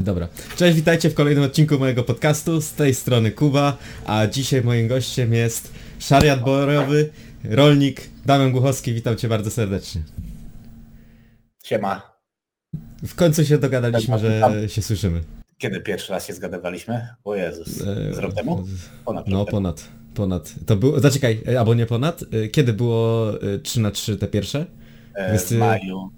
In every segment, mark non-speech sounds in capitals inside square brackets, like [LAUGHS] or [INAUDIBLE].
Dobra. Cześć, witajcie w kolejnym odcinku mojego podcastu. Z tej strony Kuba, a dzisiaj moim gościem jest szariat borowy, rolnik Damian Głuchowski. Witam cię bardzo serdecznie. Siema. W końcu się dogadaliśmy, Tak, że się słyszymy. Kiedy pierwszy raz się zgadywaliśmy? O Jezus. Z rok temu? Ponad No, ponad. Ponad. To było. Zaczekaj, e, albo nie ponad. E, Kiedy było e, 3 na 3 te pierwsze? E, W maju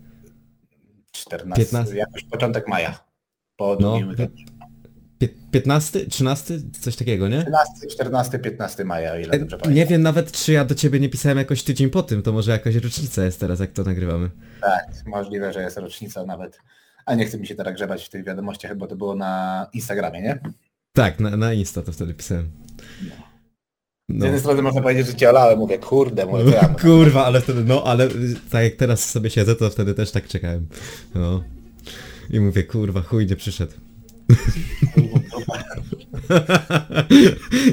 14, 15? jakoś początek maja. Po No, drugim weekendzie. Pie- 15? 13? Coś takiego, nie? 13, 14, 15 maja, o ile dobrze E, pamiętam. Nie wiem nawet, czy ja do ciebie nie pisałem jakoś tydzień po tym. To może jakaś rocznica jest teraz, jak to nagrywamy. Tak, możliwe, że jest rocznica nawet. A nie chcę mi się teraz grzebać w tych wiadomościach, bo to było na Instagramie, nie? Tak, na, na Insta to wtedy pisałem. Z No. jednej strony można powiedzieć, że cię olałem, mówię, kurde, mówię, ja. [LAUGHS] Kurwa, ale wtedy, no, ale tak jak teraz sobie siedzę, to wtedy też tak czekałem. No. I mówię, kurwa, chuj nie przyszedł.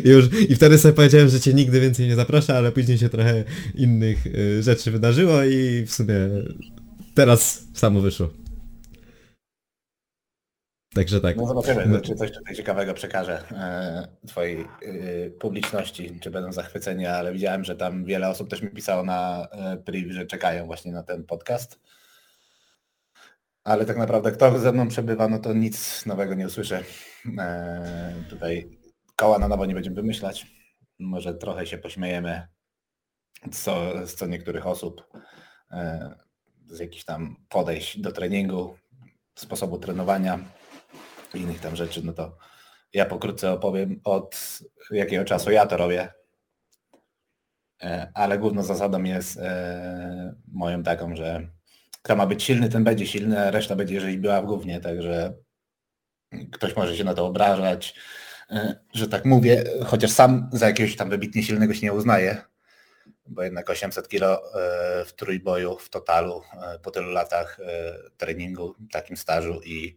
I [LAUGHS] już, I wtedy sobie powiedziałem, że cię nigdy więcej nie zaproszę, ale później się trochę innych y, rzeczy wydarzyło i w sumie teraz samo wyszło. Także tak. No No. zobaczymy, czy coś tutaj ciekawego przekażę e, twojej e, publiczności, czy będą zachwyceni, ale widziałem, że tam wiele osób też mi pisało na e, priv, że czekają właśnie na ten podcast. Ale tak naprawdę kto ze mną przebywa, no to nic nowego nie usłyszę. E, tutaj koła na nowo nie będziemy wymyślać. Może trochę się pośmiejemy co, z co niektórych osób, e, z jakichś tam podejść do treningu, sposobu trenowania innych tam rzeczy, no to ja pokrótce opowiem od jakiego czasu ja to robię. E, Ale główną zasadą jest e, moją taką, że kto ma być silny, ten będzie silny, a reszta będzie rzeźbiła w głównie, także ktoś może się na to obrażać, e, że tak mówię, chociaż sam za jakiegoś tam wybitnie silnego się nie uznaję, bo jednak 800 kilo e, w trójboju w totalu e, po tylu latach treningu, takim stażu i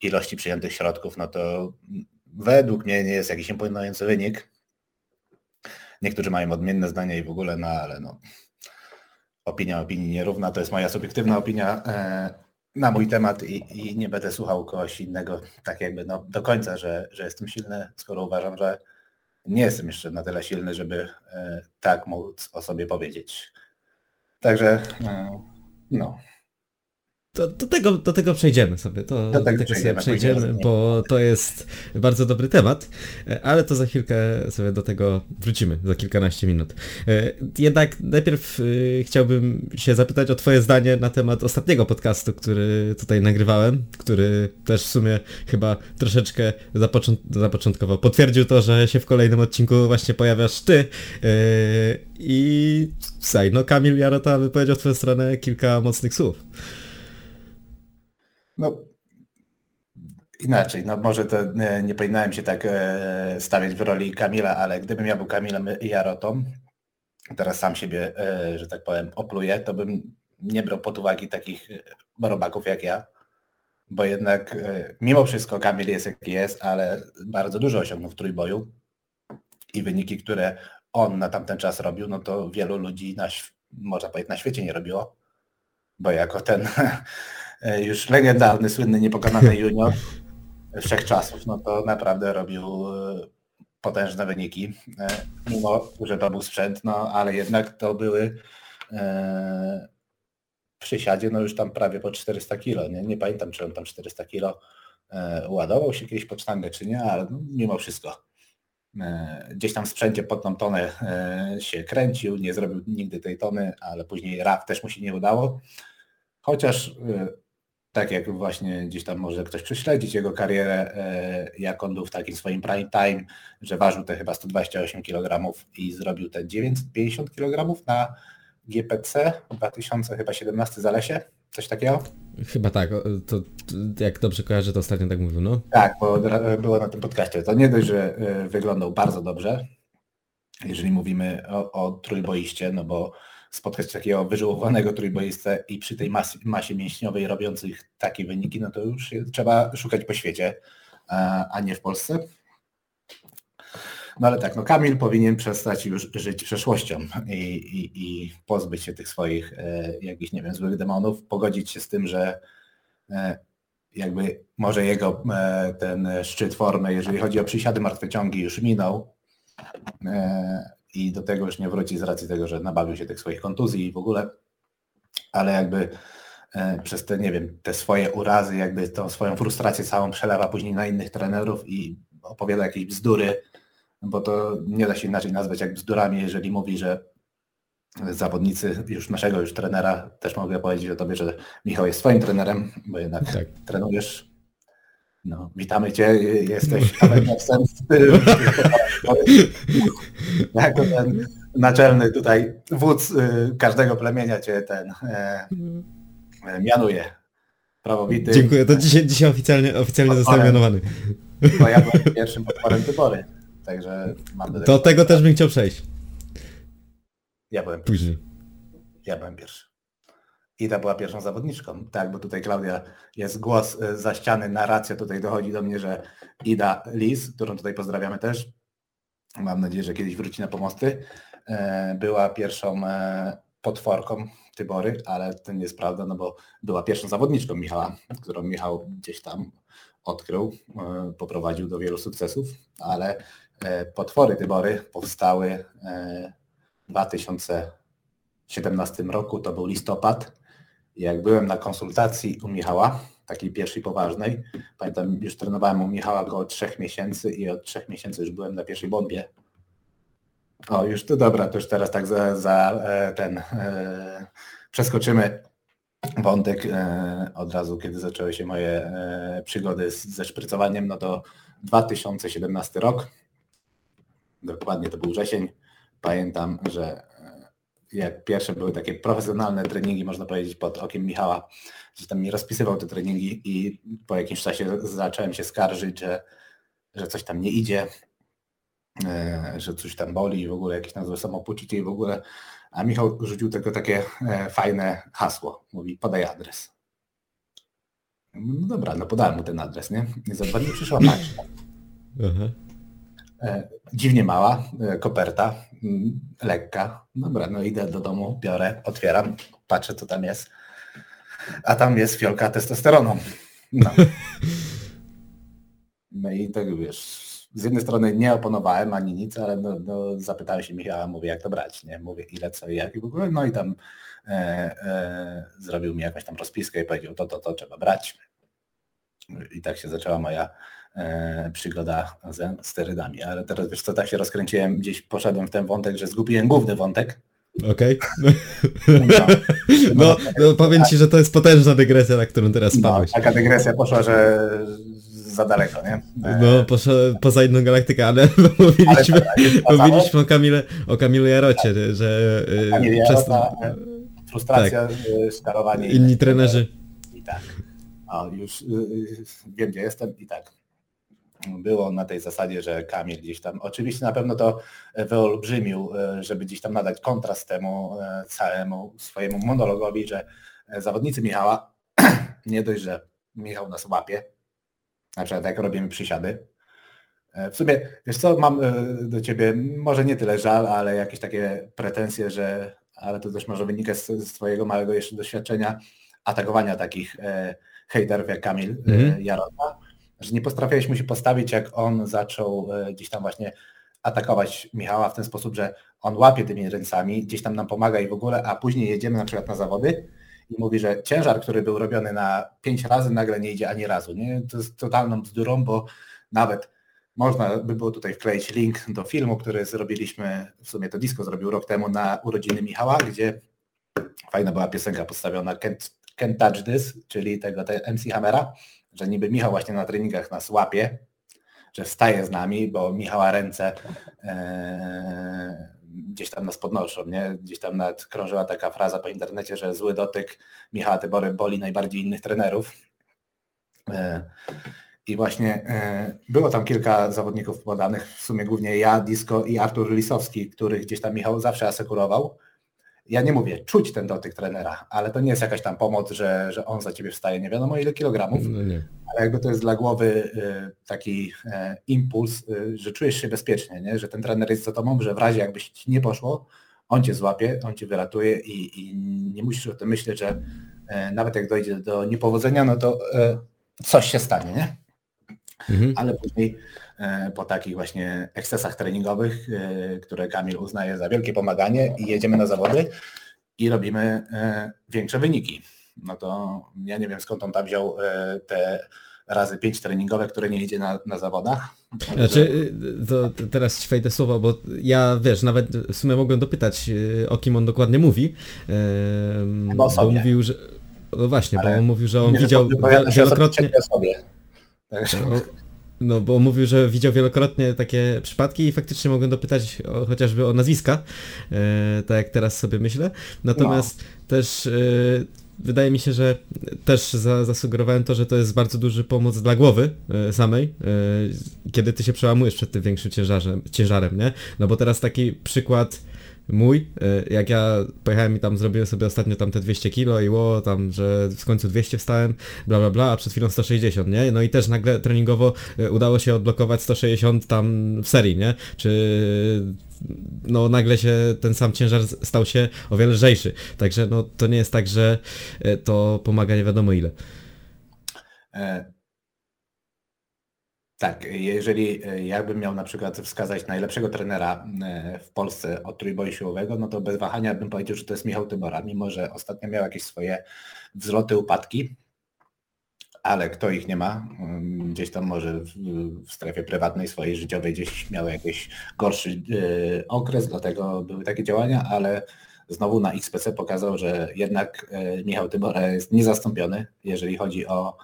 ilości przyjętych środków, no to według mnie nie jest jakiś imponujący wynik. Niektórzy mają odmienne zdania i w ogóle, no ale no opinia opinii nierówna, to jest moja subiektywna opinia e, na mój temat i, i nie będę słuchał kogoś innego tak jakby no, do końca, że, że jestem silny, skoro uważam, że nie jestem jeszcze na tyle silny, żeby e, tak móc o sobie powiedzieć. Także e, no. To, do, tego, do tego przejdziemy sobie. To, Do do tego tego przejdziemy, sobie przejdziemy, bo to jest bardzo dobry temat, ale to za chwilkę sobie do tego wrócimy, za kilkanaście minut. E, Jednak najpierw e, chciałbym się zapytać o twoje zdanie na temat ostatniego podcastu, który tutaj nagrywałem, który też w sumie chyba troszeczkę zapoczą- zapoczątkował. Potwierdził to, że się w kolejnym odcinku właśnie pojawiasz ty e, i słuchaj, no Kamil Jarota wypowiedział w twoją stronę kilka mocnych słów. No inaczej, no może to nie, nie powinienem się tak e, stawiać w roli Kamila, ale gdybym ja był Kamilem Jarotą, teraz sam siebie, e, że tak powiem, opluję, to bym nie brał pod uwagi takich e, robaków jak ja, bo jednak e, mimo wszystko Kamil jest jaki jest, ale bardzo dużo osiągnął w trójboju i wyniki, które on na tamten czas robił, no to wielu ludzi na, można powiedzieć na świecie nie robiło, bo jako ten e, [LAUGHS] już legendarny, słynny, niepokonany junior wszechczasów, no to naprawdę robił e, potężne wyniki, e, mimo że to był sprzęt, no ale jednak to były e, w przysiadzie no już tam prawie po 400 kilo, nie, nie pamiętam czy on tam 400 kilo e, ładował się kiedyś pod sztangę czy nie, ale no, mimo wszystko. E, Gdzieś tam w sprzęcie pod tą tonę e, się kręcił, nie zrobił nigdy tej tony, ale później RAF też mu się nie udało. Chociaż e, tak jak właśnie gdzieś tam może ktoś prześledzić jego karierę, e, jak on był w takim swoim prime time, że ważył te chyba 128 kg i zrobił te 950 kg na GPC 2017 Zalesie, coś takiego? Chyba tak, to, to jak dobrze kojarzę, to ostatnio tak mówił, no. Tak, bo było na tym podcaście. To nie dość, że e, wyglądał bardzo dobrze, jeżeli mówimy o, o trójboiście, no bo spotkać takiego wyżyłowanego trójboistę i przy tej mas- masie mięśniowej robiących takie wyniki, no to już trzeba szukać po świecie, a nie w Polsce. No ale tak, no Kamil powinien przestać już żyć przeszłością i, i, i pozbyć się tych swoich e, jakichś, nie wiem, złych demonów, pogodzić się z tym, że e, jakby może jego e, ten szczyt formy, jeżeli chodzi o przysiady martwe ciągi już minął e, i do tego już nie wróci z racji tego, że nabawił się tych swoich kontuzji i w ogóle, ale jakby e, przez te, nie wiem, te swoje urazy, jakby tą swoją frustrację całą przelewa później na innych trenerów i opowiada jakieś bzdury, bo to nie da się inaczej nazwać jak bzdurami, jeżeli mówi, że zawodnicy już naszego już trenera, też mogę powiedzieć o tobie, że Michał jest swoim trenerem, bo jednak tak. trenujesz. No, witamy Cię, jesteś [LAUGHS] jako ten naczelny tutaj wódz y, każdego plemienia Cię ten e, mianuje. Prawowity. Dziękuję, to dzisiaj, dzisiaj oficjalnie, oficjalnie zostałem mianowany. Bo ja byłem pierwszym potworem wybory, także mam Do tego też bym chciał przejść. Ja byłem Później. Ja byłem pierwszy. Ida była pierwszą zawodniczką. Tak, bo tutaj Klaudia jest głos e, za ściany, narracja tutaj dochodzi do mnie, że Ida Lis, którą tutaj pozdrawiamy też, mam nadzieję, że kiedyś wróci na pomosty, e, była pierwszą e, potworką Tybory, ale to nie jest prawda, no bo była pierwszą zawodniczką Michała, którą Michał gdzieś tam odkrył, poprowadził do wielu sukcesów, ale potwory Tybory powstały 2017 roku, to był listopad. Jak byłem na konsultacji u Michała, takiej pierwszej poważnej, pamiętam, już trenowałem u Michała około trzech miesięcy i od trzech miesięcy już byłem na pierwszej bombie. O, już to dobra, to już teraz tak za, za e, ten e, przeskoczymy wątek e, od razu, kiedy zaczęły się moje e, przygody z, ze szprycowaniem, no to 2017 rok, dokładnie to był wrzesień, pamiętam, że jak pierwsze były takie profesjonalne treningi, można powiedzieć, pod okiem Michała, że tam mi rozpisywał te treningi i po jakimś czasie zacząłem się skarżyć, że, że coś tam nie idzie, e, że coś tam boli i w ogóle jakieś tam złe samopoczucie i w ogóle. A Michał rzucił tylko takie e, fajne hasło. Mówi, podaj adres. No dobra, no podałem mu ten adres, nie? I za dwa dni przyszła paczka. E, dziwnie mała e, koperta, mm, lekka. Dobra, no idę do domu, biorę, otwieram, patrzę co tam jest. A tam jest fiolka testosteronu. No. no i tak wiesz, z jednej strony nie oponowałem ani nic, ale no, no, zapytałem się Michała, mówię jak to brać, nie? Mówię ile, co i jak i w ogóle, no i tam e, e, zrobił mi jakąś tam rozpiskę i powiedział to, to, to trzeba brać. I tak się zaczęła moja przygoda ze sterydami. Ale teraz wiesz co, tak się rozkręciłem, gdzieś poszedłem w ten wątek, że zgubiłem główny wątek. Okej. Okay. No, [LAUGHS] no, no, powiem Ci, że to jest potężna dygresja, na którą teraz spadłeś. No, taka dygresja poszła, że za daleko, nie? No, poszła poza inną galaktykę, ale [LAUGHS] mówiliśmy, ale mówiliśmy o Kamile, o Kamilu Jarocie, tak. że Kamil Jarota, e, frustracja, tak. szkarowanie. Inni trenerzy. I tak. O, już wiem, gdzie jestem i tak było na tej zasadzie, że Kamil gdzieś tam, oczywiście na pewno to wyolbrzymił, e, żeby gdzieś tam nadać kontrast temu e, całemu swojemu monologowi, że e, zawodnicy Michała, [CLEARS THROAT] nie dość, że Michał nas łapie, na przykład jak robimy przysiady, w sumie, wiesz co, mam do Ciebie może nie tyle żal, ale jakieś takie pretensje, że, ale to też może wynika z, z Twojego małego jeszcze doświadczenia atakowania takich hejterów jak Kamil mm -hmm. Jarota, że nie potrafialiśmy się postawić, jak on zaczął e, gdzieś tam właśnie atakować Michała w ten sposób, że on łapie tymi ręcami, gdzieś tam nam pomaga i w ogóle, a później jedziemy na przykład na zawody i mówi, że ciężar, który był robiony na pięć razy, nagle nie idzie ani razu. Nie? To jest totalną bzdurą, bo nawet można by było tutaj wkleić link do filmu, który zrobiliśmy, w sumie to disco zrobił rok temu na urodziny Michała, gdzie fajna była piosenka postawiona Can't, Can't Touch This, czyli tego te MC Hammera że niby Michał właśnie na treningach nas łapie, że wstaje z nami, bo Michała ręce e, gdzieś tam nas podnoszą, nie? Gdzieś tam nawet krążyła taka fraza po internecie, że zły dotyk Michała Tybory boli najbardziej innych trenerów. E, I właśnie e, było tam kilka zawodników podanych, w sumie głównie ja, Disco i Artur Lisowski, których gdzieś tam Michał zawsze asekurował ja nie mówię, czuć ten dotyk trenera, ale to nie jest jakaś tam pomoc, że, że on za ciebie wstaje nie wiadomo ile kilogramów, no ale jakby to jest dla głowy y, taki y, impuls, y, że czujesz się bezpiecznie, nie? że ten trener jest za tobą, że w razie jakbyś ci nie poszło, on cię złapie, on cię wyratuje i, i nie musisz o tym myśleć, że nawet jak dojdzie do niepowodzenia, no to coś się stanie, nie? Mhm. Ale później po takich właśnie ekscesach treningowych, które Kamil uznaje za wielkie pomaganie i jedziemy na zawody i robimy większe wyniki. No to ja nie wiem skąd on tam wziął te razy pięć treningowe, które nie idzie na, na zawodach. Znaczy, y, to teraz ci wejdę słowa, bo ja wiesz, nawet w sumie mogłem dopytać o kim on dokładnie mówi. Bo, bo mówił, że. No właśnie, Ale bo on mówił, że on widział wielokrotnie. No, no, bo mówił, że widział wielokrotnie takie przypadki i faktycznie mogłem dopytać o, chociażby o nazwiska, e, tak jak teraz sobie myślę. Natomiast też e, wydaje mi się, że też za, zasugerowałem to, że to jest bardzo duży pomoc dla głowy e, samej, e, kiedy ty się przełamujesz przed tym większym ciężarem, ciężarem, nie? No bo teraz taki przykład mój, e, jak ja pojechałem i tam zrobiłem sobie ostatnio tam te 200 kilo i ło, tam, że w końcu 200 wstałem, bla bla bla, a przed chwilą 160, nie? No i też nagle treningowo udało się odblokować 160 tam w serii, nie? Czy no nagle się ten sam ciężar stał się o wiele lżejszy. Także no to nie jest tak, że e, to pomaga nie wiadomo ile. E, tak, jeżeli e, ja bym miał na przykład wskazać najlepszego trenera w Polsce od trójboju siłowego, no to bez wahania bym powiedział, że to jest Michał Tybora, mimo że ostatnio miał jakieś swoje wzloty, upadki, ale kto ich nie ma, mm, gdzieś tam może w, w strefie prywatnej swojej życiowej gdzieś miał jakiś gorszy y, okres, dlatego były takie działania, ale znowu na XPC pokazał, że jednak Michał Tybora jest niezastąpiony, jeżeli chodzi o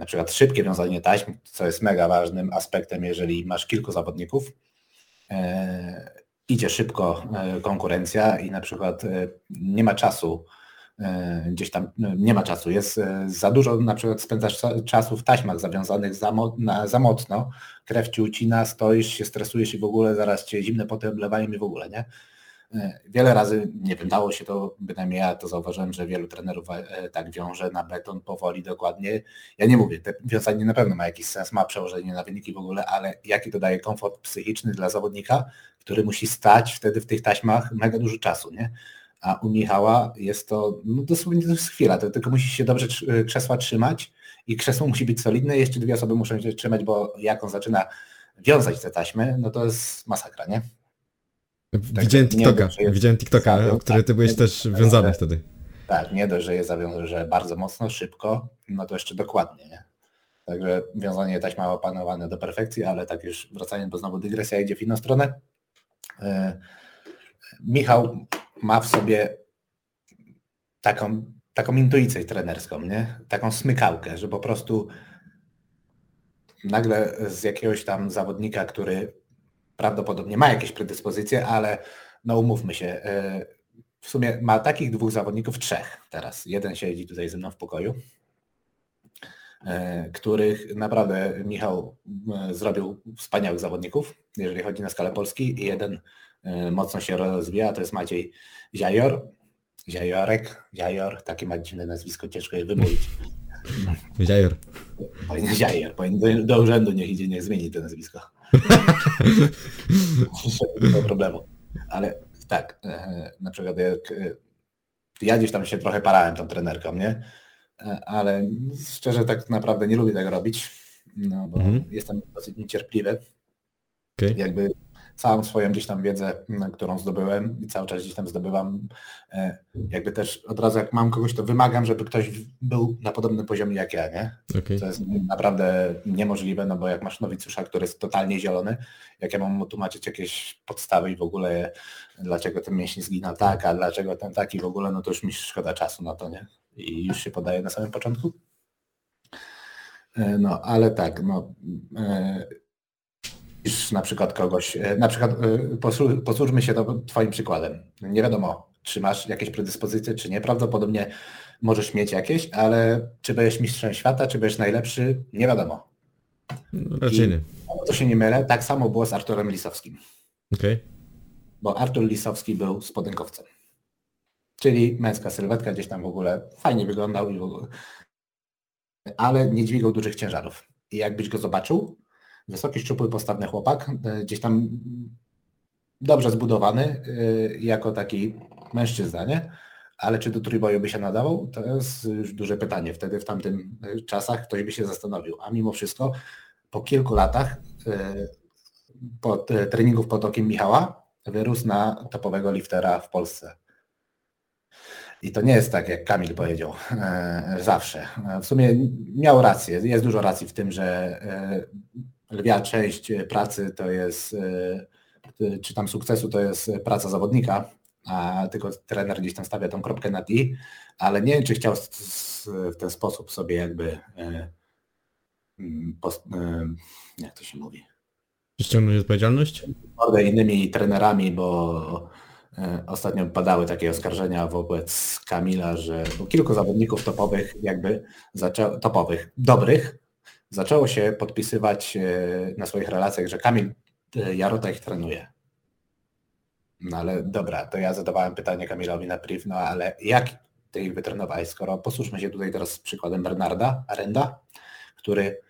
na przykład szybkie wiązanie taśm, co jest mega ważnym aspektem, jeżeli masz kilku zawodników. Y, idzie szybko konkurencja i na przykład nie ma czasu E, gdzieś tam nie ma czasu, jest e, za dużo, na przykład spędzasz czasu w taśmach zawiązanych za, mo na, za mocno, krew ci ucina, stoisz się, stresujesz i w ogóle zaraz cię zimne poty oblewają i w ogóle, nie? E, wiele razy, nie wiem, dało się to, bynajmniej ja to zauważyłem, że wielu trenerów tak wiąże na beton powoli, dokładnie. Ja nie mówię, te wiązanie na pewno ma jakiś sens, ma przełożenie na wyniki w ogóle, ale jaki to daje komfort psychiczny dla zawodnika, który musi stać wtedy w tych taśmach mega dużo czasu, nie? a u Michała jest to, no dosłownie to jest chwila, to tylko musi się dobrze krzesła trzymać i krzesło musi być solidne, jeszcze dwie osoby muszą się trzymać, bo jak on zaczyna wiązać te taśmy, no to jest masakra, nie? Widziałem TikToka, nie, widziałem TikToka, o który ty byłeś też wiązany wtedy. Tak, nie dość, że je zawiązał, że bardzo mocno, szybko, no to jeszcze dokładnie, nie? Także wiązanie taśma opanowane do perfekcji, ale tak już wracając, bo znowu dygresja idzie w inną stronę. E, Michał ma w sobie taką, taką intuicję trenerską, nie? taką smykałkę, że po prostu nagle z jakiegoś tam zawodnika, który prawdopodobnie ma jakieś predyspozycje, ale no umówmy się, e, w sumie ma takich dwóch zawodników, trzech teraz. Jeden siedzi tutaj ze mną w pokoju, e, których naprawdę Michał e, zrobił wspaniałych zawodników, jeżeli chodzi na skalę Polski i jeden mocno się rozwija, to jest Maciej Ziajor. Ziajorek, Ziajor, takie ma dziwne nazwisko, ciężko je wymówić. Ziajor. Ziajor, do urzędu niech idzie, niech zmieni to nazwisko. Nie ma problemu. Ale tak, e, na przykład jak, e, ja gdzieś tam się trochę parałem tą trenerką, nie? Ale szczerze tak naprawdę nie lubię tego robić, no bo mhm. jestem dosyć niecierpliwy. Okay. Jakby całą swoją gdzieś tam wiedzę, którą zdobyłem i cały czas gdzieś tam zdobywam, e, jakby też od razu jak mam kogoś, to wymagam, żeby ktoś był na podobnym poziomie jak ja, nie? Okay. To jest naprawdę niemożliwe, no bo jak masz nowicjusza, który jest totalnie zielony, jak ja mam mu tłumaczyć jakieś podstawy i w ogóle dlaczego ten mięsień zginął tak, a dlaczego ten taki w ogóle, no to już mi szkoda czasu na to, nie? I już się podaje na samym początku. E, no, ale tak, no, e, niż na przykład kogoś, e, na przykład e, posłużmy się to Twoim przykładem. Nie wiadomo, czy masz jakieś predyspozycje, czy nie. Prawdopodobnie możesz mieć jakieś, ale czy będziesz mistrzem świata, czy będziesz najlepszy, nie wiadomo. No, raczej nie. To się nie mylę, tak samo było z Arturem Lisowskim. Okay. Bo Artur Lisowski był spodenkowcem. Czyli męska sylwetka gdzieś tam w ogóle fajnie wyglądał i w ogóle. Ale nie dźwigał dużych ciężarów. I jakbyś go zobaczył, wysoki, szczupły, postawny chłopak, e, gdzieś tam dobrze zbudowany e, jako taki mężczyzna, nie? Ale czy do trójboju by się nadawał? To jest już duże pytanie. Wtedy w tamtym czasach ktoś by się zastanowił. A mimo wszystko po kilku latach pod, treningów pod okiem Michała wyrósł na topowego liftera w Polsce. I to nie jest tak, jak Kamil powiedział, e, zawsze. W sumie miał rację, jest dużo racji w tym, że e, lwia część pracy to jest, e, czy tam sukcesu to jest praca zawodnika, a tylko trener gdzieś tam stawia tą kropkę na i, ale nie wiem, czy chciał w ten sposób sobie jakby jak to się mówi? Ściągnąć odpowiedzialność? Innymi trenerami, bo E, ostatnio padały takie oskarżenia wobec Kamila, że kilku zawodników topowych, jakby zaczęło, topowych, dobrych, zaczęło się podpisywać e, na swoich relacjach, że Kamil e, Jarota ich trenuje. No ale dobra, to ja zadawałem pytanie Kamilowi na priv, no ale jak ty ich wytrenowałeś, skoro posłuchajmy się tutaj teraz z przykładem Bernarda Arenda, który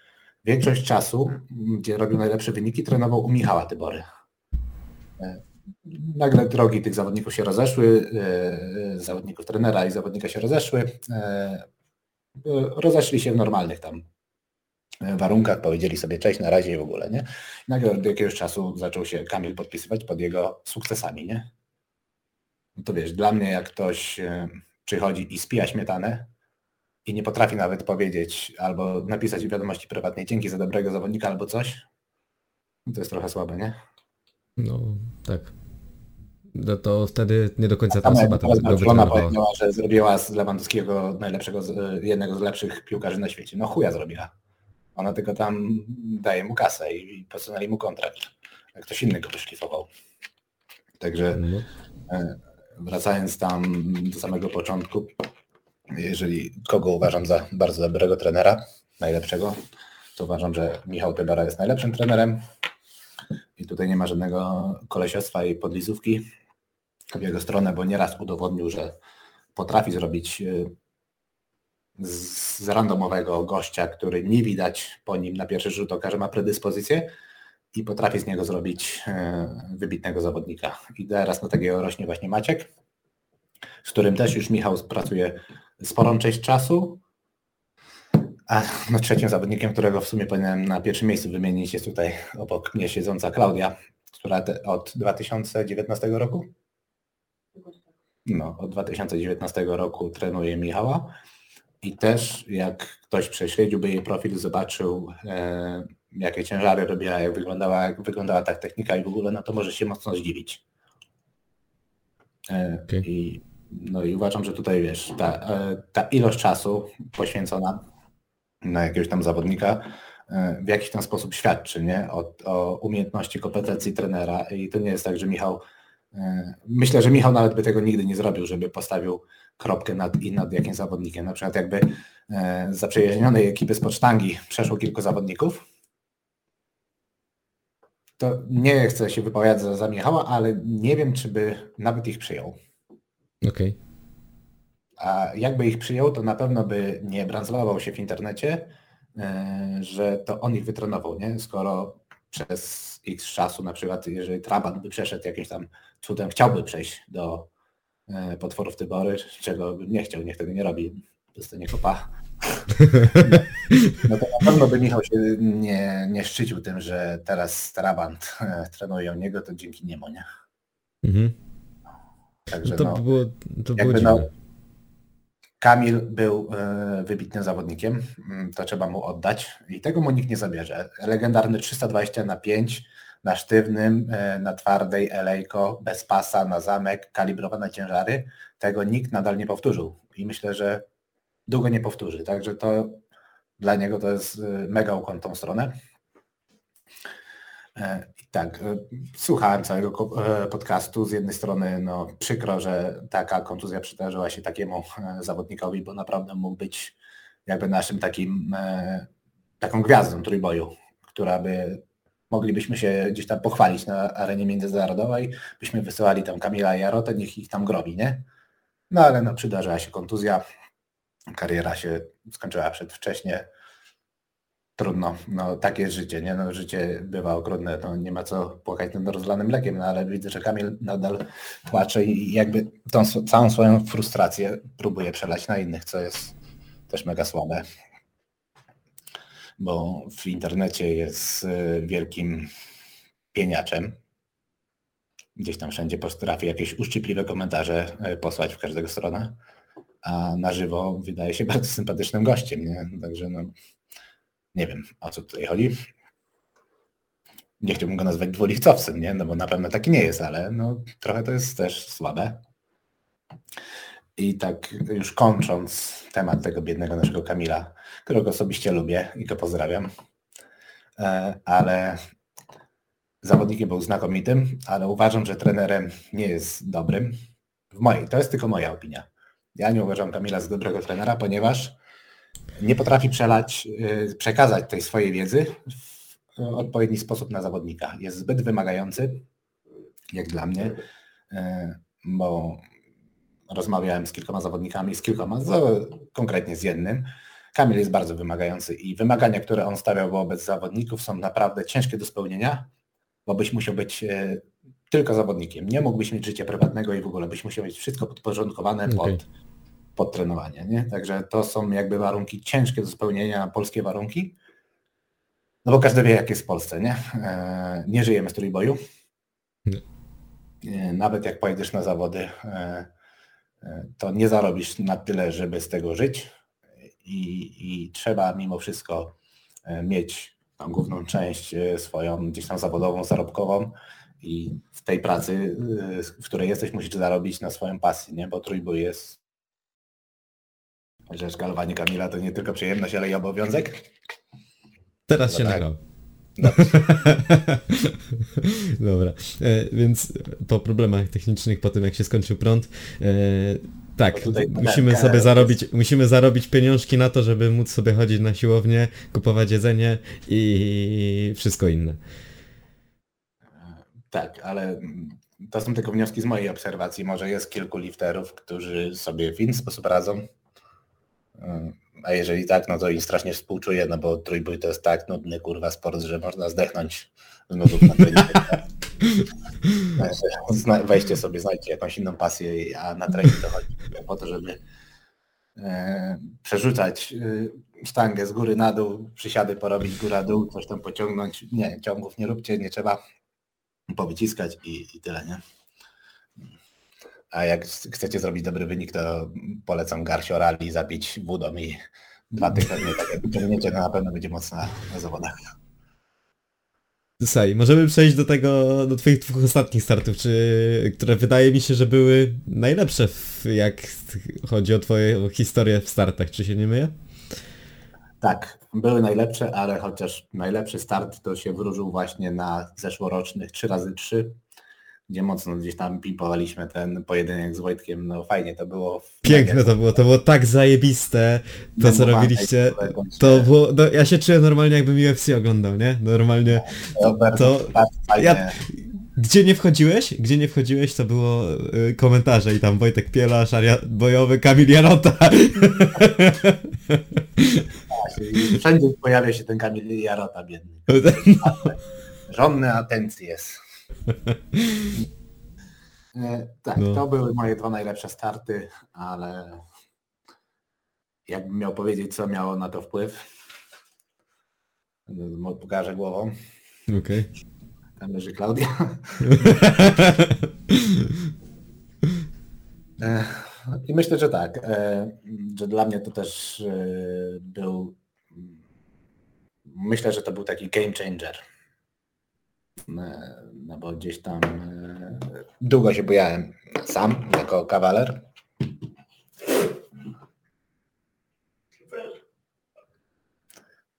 większość czasu, gdzie robił najlepsze wyniki, trenował u Michała Tybory nagle drogi tych zawodników się rozeszły, e, zawodników trenera i zawodnika się rozeszły. E, rozeszli się w normalnych tam warunkach, powiedzieli sobie cześć na razie i w ogóle, nie? Nagle od jakiegoś czasu zaczął się Kamil podpisywać pod jego sukcesami, nie? No to wiesz, dla mnie jak ktoś e, przychodzi i spija śmietanę i nie potrafi nawet powiedzieć albo napisać wiadomości prywatnej dzięki za dobrego zawodnika albo coś, no to jest trochę słabe, nie? No, tak. No to wtedy nie do końca ta osoba tam Żona powiedziała, że zrobiła z Lewandowskiego najlepszego, jednego z lepszych piłkarzy na świecie. No chuja zrobiła. Ona tylko tam daje mu kasę i posunęli mu kontrakt. Ktoś inny go wyszlifował. Także. E, wracając tam do samego początku, jeżeli kogo uważam za bardzo dobrego trenera, najlepszego, to uważam, że Michał Tebara jest najlepszym trenerem. I tutaj nie ma żadnego kolesiostwa i podlizówki w jego stronę, bo nieraz udowodnił, że potrafi zrobić y, z randomowego gościa, który nie widać po nim na pierwszy rzut oka, że ma predyspozycję i potrafi z niego zrobić y, wybitnego zawodnika. I teraz na takiego rośnie właśnie Maciek, z którym też już Michał pracuje sporą część czasu. A no, trzecim zawodnikiem, którego w sumie powinienem na pierwszym miejscu wymienić jest tutaj obok mnie siedząca Klaudia, która te, od 2019 roku no, od 2019 roku trenuje Michała i też jak ktoś prześledziłby jej profil, zobaczył e, jakie ciężary robiła, jak wyglądała, jak wyglądała ta technika i w ogóle, no to może się mocno zdziwić. E, okay. i, no i uważam, że tutaj wiesz, ta, e, ta ilość czasu poświęcona na jakiegoś tam zawodnika e, w jakiś tam sposób świadczy nie? O, o umiejętności, kompetencji trenera i to nie jest tak, że Michał E, myślę, że Michał nawet by tego nigdy nie zrobił, żeby postawił kropkę nad i nad jakimś zawodnikiem. Na przykład jakby e, za zaprzyjaźnionej ekipy z pocztangi przeszło kilku zawodników, to nie chcę się wypowiadać za, za Michała, ale nie wiem, czy by nawet ich przyjął. Okej. Okay. A jakby ich przyjął, to na pewno by nie brandzlował się w internecie, e, że to on ich wytrenował, nie? Skoro przez x czasu, na przykład jeżeli Trabant by przeszedł jakimś tam cudem, chciałby przejść do e, potworów Tybory, czego bym nie chciał, niech tego nie robi, dostanie kopa. [LAUGHS] No to na pewno by Michał się nie, nie szczycił tym, że teraz Trabant e, trenuje u niego, to dzięki niemu, nie? Mhm. Także to no, było, to było no, Kamil był e, wybitnym zawodnikiem, mm, to trzeba mu oddać i tego mu nikt nie zabierze. Legendarny 320 na 5 na sztywnym, e, na twardej elejko, bez pasa, na zamek, kalibrowane ciężary, tego nikt nadal nie powtórzył i myślę, że długo nie powtórzy, także to dla niego to jest e, mega ukłon tą stronę. E, tak, słuchałem całego podcastu. Z jednej strony no, przykro, że taka kontuzja przydarzyła się takiemu zawodnikowi, bo naprawdę mógł być jakby naszym takim taką gwiazdą trójboju, która by moglibyśmy się gdzieś tam pochwalić na arenie międzynarodowej, byśmy wysyłali tam Kamila Jarotę, niech ich tam grobi, nie? No ale no przydarzyła się kontuzja, kariera się skończyła przedwcześnie, trudno, no takie jest życie, nie? No, życie bywa okrutne, to nie ma co płakać nad rozlanym mlekiem, no ale widzę, że Kamil nadal płacze i jakby tą całą swoją frustrację próbuje przelać na innych, co jest też mega słabe. Bo w internecie jest y, wielkim pieniaczem. Gdzieś tam wszędzie potrafi jakieś uszczypliwe komentarze y, posłać w każdego stronę, a na żywo wydaje się [LAUGHS] bardzo sympatycznym gościem, nie? Także no, nie wiem, o co tutaj chodzi. Nie chciałbym go nazwać dwulichcowcem, nie? No bo na pewno taki nie jest, ale no, trochę to jest też słabe. I tak już kończąc temat tego biednego naszego Kamila, którego osobiście lubię i go pozdrawiam, e, ale zawodnikiem był znakomitym, ale uważam, że trenerem nie jest dobrym. W mojej, to jest tylko moja opinia. Ja nie uważam Kamila za dobrego trenera, ponieważ nie potrafi przelać, y, przekazać tej swojej wiedzy w odpowiedni sposób na zawodnika. Jest zbyt wymagający, jak dla mnie, y, bo rozmawiałem z kilkoma zawodnikami, z kilkoma, konkretnie z jednym. Kamil jest bardzo wymagający i wymagania, które on stawiał wobec zawodników są naprawdę ciężkie do spełnienia, bo byś musiał być y, tylko zawodnikiem. Nie mógłbyś mieć życia prywatnego i w ogóle byś musiał mieć wszystko podporządkowane okay. pod podtrenowanie. Nie? Także to są jakby warunki ciężkie do spełnienia, polskie warunki. No bo każdy wie, jak jest w Polsce, nie? E, nie żyjemy z trójboju. Nie. E, nawet jak pojedziesz na zawody, e, to nie zarobisz na tyle, żeby z tego żyć. I, i trzeba mimo wszystko mieć tą główną część swoją gdzieś tam zawodową, zarobkową i w tej pracy, w której jesteś, musisz zarobić na swoją pasję, nie? bo trójbój jest że szkalowanie Kamila to nie tylko przyjemność, ale i obowiązek? Teraz no się tak. nagrał. [LAUGHS] Dobra, e, więc po problemach technicznych, po tym jak się skończył prąd, e, tak, musimy sobie zarobić, musimy zarobić pieniążki na to, żeby móc sobie chodzić na siłownię, kupować jedzenie i wszystko inne. Tak, ale to są tylko wnioski z mojej obserwacji. Może jest kilku lifterów, którzy sobie w inny sposób radzą, a jeżeli tak, no to i strasznie współczuję, no bo trójbój to jest tak nudny kurwa sport, że można zdechnąć z nudów na trening. [LAUGHS] Weźcie sobie, znajdźcie jakąś inną pasję, a na trening to chodzi po to, żeby e, przerzucać e, sztangę z góry na dół, przysiady porobić góra dół, coś tam pociągnąć. Nie, ciągów nie róbcie, nie trzeba powyciskać i, i tyle, nie? A jak chcecie zrobić dobry wynik, to polecam Garcio Rally zabić wódą i dwa tygodnie tak wyciągnięcie, to na pewno będzie mocna na zawodach. Słuchaj, możemy przejść do tego, do twoich dwóch ostatnich startów, czy, które wydaje mi się, że były najlepsze, w, jak chodzi o twoją historię w startach, czy się nie myję? Tak, były najlepsze, ale chociaż najlepszy start to się wróżył właśnie na zeszłorocznych 3x3 gdzie mocno gdzieś tam pimpowaliśmy ten pojedynek z Wojtkiem, no fajnie to było. Piękne to było, to było tak zajebiste, to co robiliście, to było, no, ja się czułem normalnie jakbym UFC oglądał, nie? Normalnie, to, ja, gdzie nie wchodziłeś? Gdzie nie wchodziłeś, to było y, komentarze i tam Wojtek Pielasz, Aria Bojowy, Kamil Jarota. Wszędzie pojawia się ten Kamil Jarota biedny. [LAUGHS] No. Żonny atencji jest. E, tak, no. to były moje dwa najlepsze starty, ale jakbym miał powiedzieć, co miało na to wpływ, pokażę głową. Okej. Okay. Tam leży Klaudia. [LAUGHS] E, I myślę, że tak, e, że dla mnie to też był, myślę, że to był taki game changer no bo gdzieś tam e, długo się bojałem sam jako kawaler.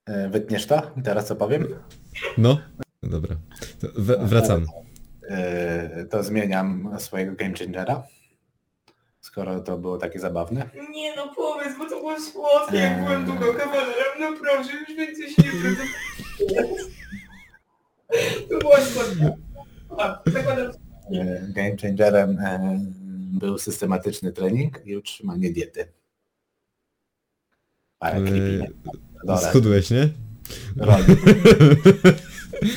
E, wytniesz to? Teraz co powiem? No, dobra. W wracam. To zmieniam swojego game changera. Skoro to było takie zabawne. Nie no powiedz, bo to było słodkie, jak byłem długo kawalerem, no proszę, już więcej się nie [LAUGHS] to było słodkie. Game changerem e, był systematyczny trening i utrzymanie diety. Parę Schudłeś, nie? [LAUGHS]